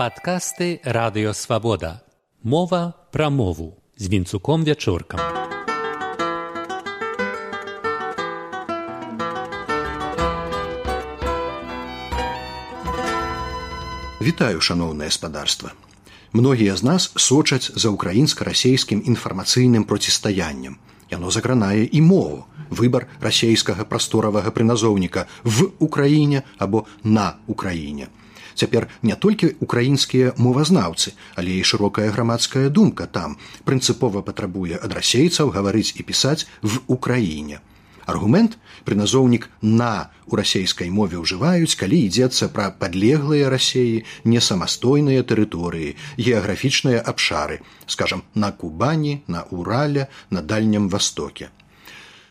Падкасты радыёвабода. Мова пра мову з вінцуком вячоркам. Вітаю шаноўнае спадарства. Многія з нас сочаць за украінска-расейскім інфармацыйным процістаяннем. Яно закранае і мову, выбар расійскага прасторавага прыназоўніка в Украіне або на Украіне цяпер не толькі украінскія мовазнаўцы але і шырокая грамадская думка там прынцыпова патрабуе ад расейцаў гаварыць і пісаць в украіне. Аргумент прыназоўнік на у расейскай мове ўжываюць калі ідзецца пра падлеглыя рассеі не самастойныя тэрыторыі геаграфічныя абшары скажам на кубані на урале на дальнім востоке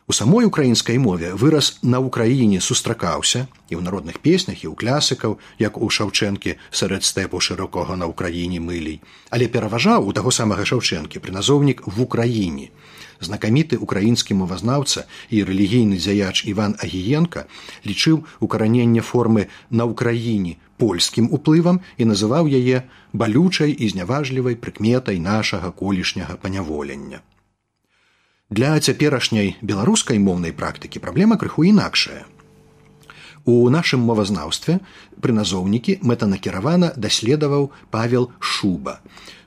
У самой украінскай мове выраз на ўкраіне сустракаўся і ў народных песнях і ў клясыкаў, як у шаўчэнкі сярод стэпу шырокога на ўкраіне мылей, але пераважаў у таго самага шаўчэнкі прыназоўнік в украіне. Знакаміты украінскі мовазнаўца і рэлігійны дзяяч Іван Агіенка лічыў укараненне формы на ўкраіне польскім уплывам і называў яе балючай і зняважлівай прыкметай нашага колішняга паняволення. Для цяперашняй беларускай моўнай практыкі праблема крыху інакшая. У нашым мовазнаўстве прыназоўнікі мэтанакіравана даследаваў павел шуба.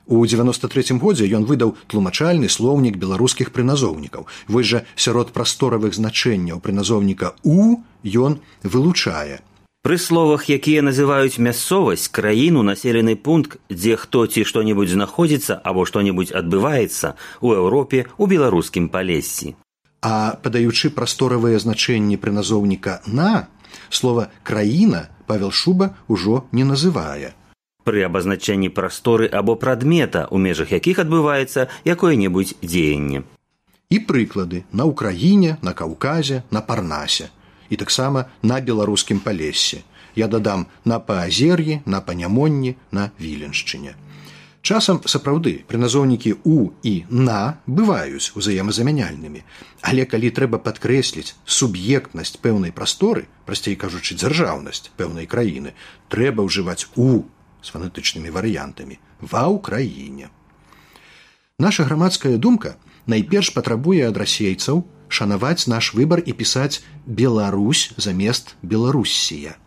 У 93 годзе ён выдаў тлумачальны слоўнік беларускіх прыназоўнікаў. Вось жа сярод прасторавых значэнняў прыназоўніка у ён вылучае Пры словах, якія называюць мясцовасць краіну населены пункт, дзе хто ці што-небудзь знаходзіцца або што-небудзь адбываецца у Еўропе у беларускім палесці. А падаючы прасторавыя значэнні прыназоўніка на слова краіна павел шуба ўжо не называе. Пры абазначэнні прасторы або прадмета, у межах якіх адбываецца якое-небудзь дзеянне. І прыклады на ўкраіне, на каўказе, на парнасе і таксама на беларускім палесе. Я дадам на паазер'і, на панямонні, на віленшчыне. Часам сапраўды прыназоўнікі у і на бываюць узаемазамяняльнымі, але калі трэба падкрэсліць суб'ектнасць пэўнай прасторы, прасцей кажучы дзяржаўнасць пэўнай краіны, трэба ўжываць у з фанетычнымі варыянтамі ва ўкраіне. Наша грамадская думка найперш патрабуе ад расейцаў шанаваць наш выбар і пісаць Беларусь замест Беларусія.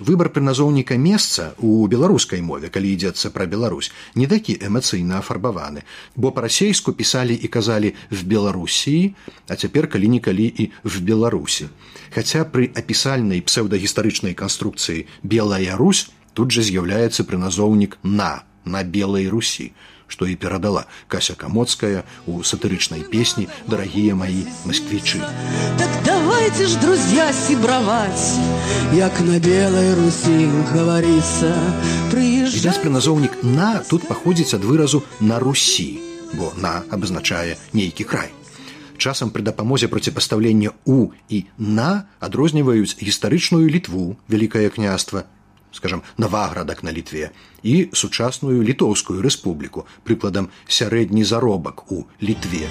Выбар прыназоўніка месца у беларускай мове, калі ідзецца пра Беларусь, не такі эмацыйна афарбаваны, бо па-расейску пісалі і казалі в Беларусіі, а цяпер калі-нікалі і в Беларусі. Хаця пры апісальнай псеўдагістарычнай канструкцыі Белая Русь тут жа з'яўляецца прыназоўнік на на белай русі што і перадала кася камоцкая у сатырычнай песні дарагія маі масквічы так давайте ж друзья сібраваць як на белой русі гаварыцца прыязджаць прыназоўнік на тут паходзіць ад выразу на русі бо на абазначае нейкі край. Часам пры дапамозе проціпастаўлення у і на адрозніваюць гістарычную літву вялікае княства скажем наваградак на літве і сучасную літоўскую рэспубліку прыкладам сярэдні заробак у літве.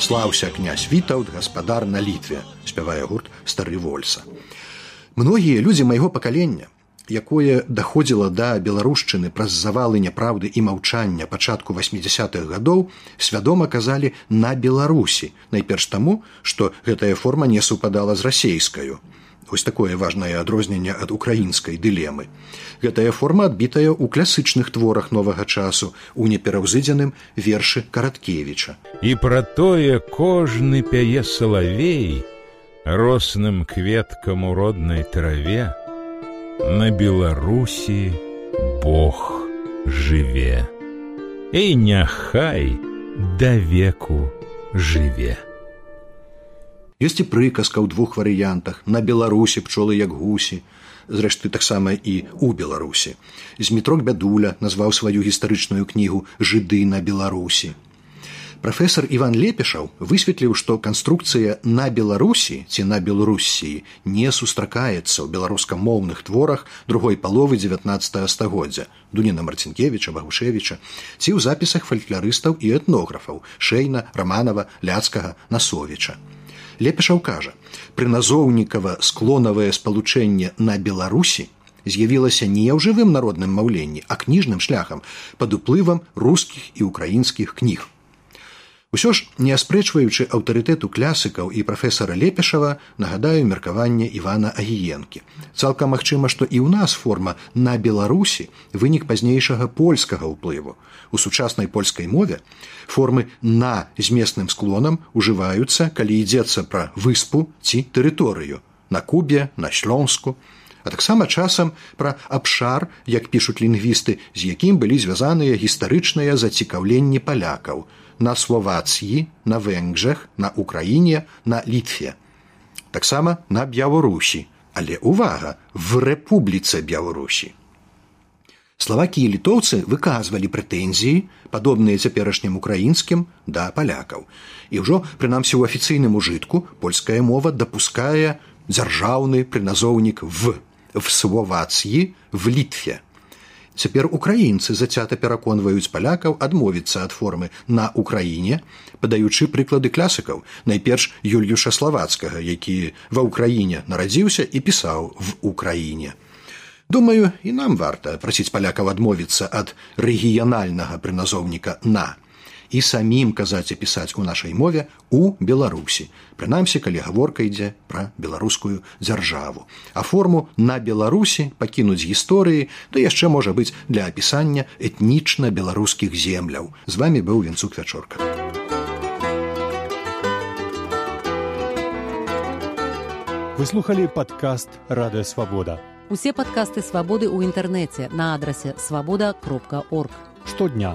Слаўся князь вітаўт гаспадар на літве спявае гурт стары вольса. Многія людзі майго пакалення якое даходзіла да беларушчыны праз завалы няпраўды і маўчання пачатку 80-х гадоў свядома казалі на беларусі найперш таму што гэтая форма не супадала з расейскаю. Вось такое важнае адрозненне ад украінскай дылемы. Гэтая форма адбітая ў класычных творах новага часу у непераўзыдзеным вершы караткевіча. І пра тое кожны пяе салавей росным кветкам у роднай траве на беларусі бог жыве. І няхай да веку жыве. Ёсць і прыказка ў двух варыянтах. На беларусі пчолы як гусі зрэшты таксама і у беларусі. Змітрок бядуля назваў сваю гістарычную кнігу жыды на беларусі Прафесор Іван Лепешаў высветліў, што канструкцыя на Беларусі ці на Беларусіі не сустракаецца ў беларускамоўных творах другой паловы 19 стагоддзя Дуніна Марцінкевіча, Багушевіча ці ў запісах фальклярыстаў і этнографаў Шэйна, Раманова, ляцкага, насовіча. Лепешаў кажа, прыназоўнікава склонавае спалучэнне на Беларусі з'явілася не ў жывым народным маўленні, а кніжным шляхам пад уплывам рускіх і украінскіх кніг. Усё ж, не аспрэчваючы аўтарытэту клясыкаў і прафесара Лепешава, нагадаю меркаванне Івана Агіенкі. Цалкам магчыма, што і ў нас форма на Беларусі вынік пазнейшага польскага ўплыву. У сучаснай польскай мове формы на з месным склонам ужываюцца, калі ідзецца пра выспу ці тэрыторыю, на кубе, на шлёнску, а таксама часам пра абшар, як пішуць лінгвісты, з якім былі звязаныя гістарычныя зацікаўленні палякаў на Словації, на Венграх, на Україні, на Літві. Таксама на Б'яворусі, але увага в Рэпубліцы Б'яворусі. Славакі і літоўцы выказвалі прэтэнзіі, падобныя цяперашнім украінскім да палякаў. І ўжо прынамсі ў афіцыйным ужытку польская мова дапускае дзяржаўны прыназоўнік в в Словацыі в літве. Цяпер украінцы зацята пераконваюць палякаў адмовіцца ад формы на ўкраіне, падаючы прыклады клясыкаў, найперш Юльюша славацкага, які ва ўкраіне нарадзіўся і пісаў в Украіне. Думаю, і нам варта прасіць палякаў адмовіцца ад рэгіянальнага прыназоўніка на і самім казаць і пісаць у нашай мове у беларусі. Прынамсі калі гаворка ідзе пра беларускую дзяржаву. А форму на беларусі пакінуць гісторыі то яшчэ можа быць для апісання этнічна беларускіх земляў. З вами быў вінцук вячорка. Выслухалі падкаст радыё свабода усе падкасты свабоды ў інтэрнэце на адрасе свабода кропка орг. Штодня